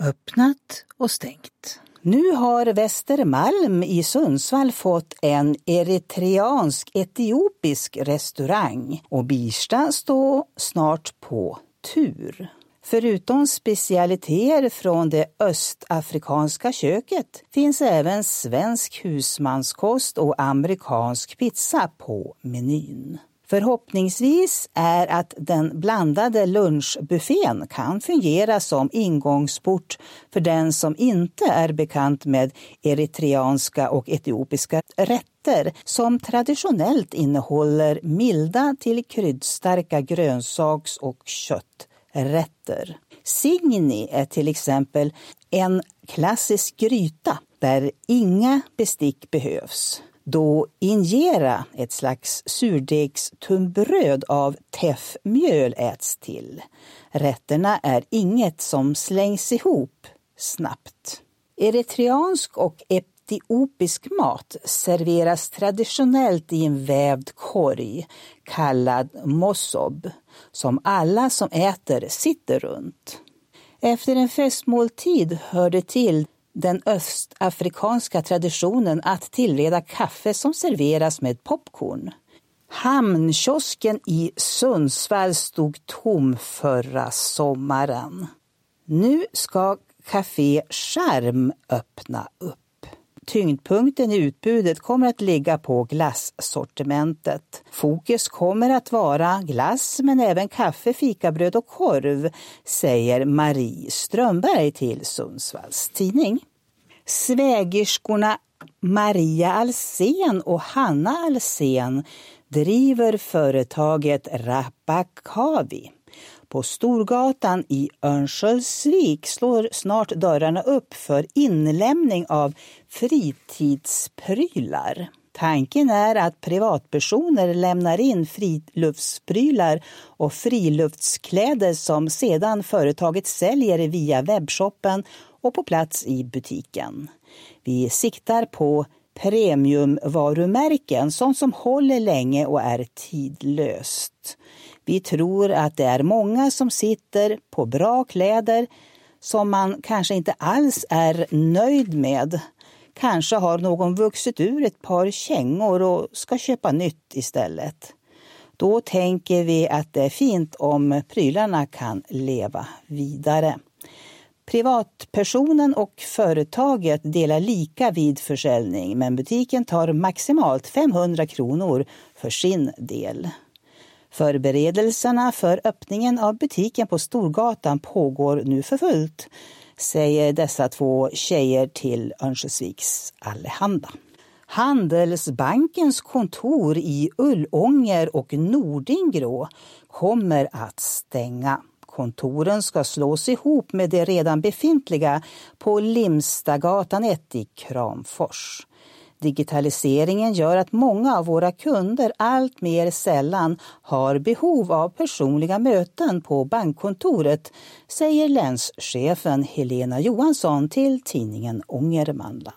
öppnat och stängt. Nu har Västermalm i Sundsvall fått en eritreansk-etiopisk restaurang och Birsta står snart på tur. Förutom specialiteter från det östafrikanska köket finns även svensk husmanskost och amerikansk pizza på menyn. Förhoppningsvis är att den blandade lunchbuffén kan fungera som ingångsport för den som inte är bekant med eritreanska och etiopiska rätter som traditionellt innehåller milda till kryddstarka grönsaks och kötträtter. Signi är till exempel en klassisk gryta där inga bestick behövs då injera, ett slags surdegstunnbröd av teffmjöl, äts till. Rätterna är inget som slängs ihop snabbt. Eritreansk och etiopisk mat serveras traditionellt i en vävd korg kallad mossob som alla som äter sitter runt. Efter en festmåltid hör det till den östafrikanska traditionen att tillreda kaffe som serveras med popcorn. Hamnkiosken i Sundsvall stod tom förra sommaren. Nu ska Café Charm öppna upp. Tyngdpunkten i utbudet kommer att ligga på glassortimentet. Fokus kommer att vara glass men även kaffe, fikabröd och korv, säger Marie Strömberg till Sundsvalls Tidning. Svägerskorna Maria Alsen och Hanna Alsen driver företaget Rapakavi. På Storgatan i Örnsköldsvik slår snart dörrarna upp för inlämning av fritidsprylar. Tanken är att privatpersoner lämnar in friluftsprylar och friluftskläder som sedan företaget säljer via webbshoppen och på plats i butiken. Vi siktar på premiumvarumärken, sånt som håller länge och är tidlöst. Vi tror att det är många som sitter på bra kläder som man kanske inte alls är nöjd med. Kanske har någon vuxit ur ett par kängor och ska köpa nytt istället. Då tänker vi att det är fint om prylarna kan leva vidare. Privatpersonen och företaget delar lika vid försäljning men butiken tar maximalt 500 kronor för sin del. Förberedelserna för öppningen av butiken på Storgatan pågår nu för fullt, säger dessa två tjejer till Örnsköldsviks Allehanda. Handelsbankens kontor i Ullånger och Nordingrå kommer att stänga. Kontoren ska slås ihop med det redan befintliga på Limstagatan 1 i Kramfors. Digitaliseringen gör att många av våra kunder allt mer sällan har behov av personliga möten på bankkontoret, säger länschefen Helena Johansson till tidningen Ångermanland.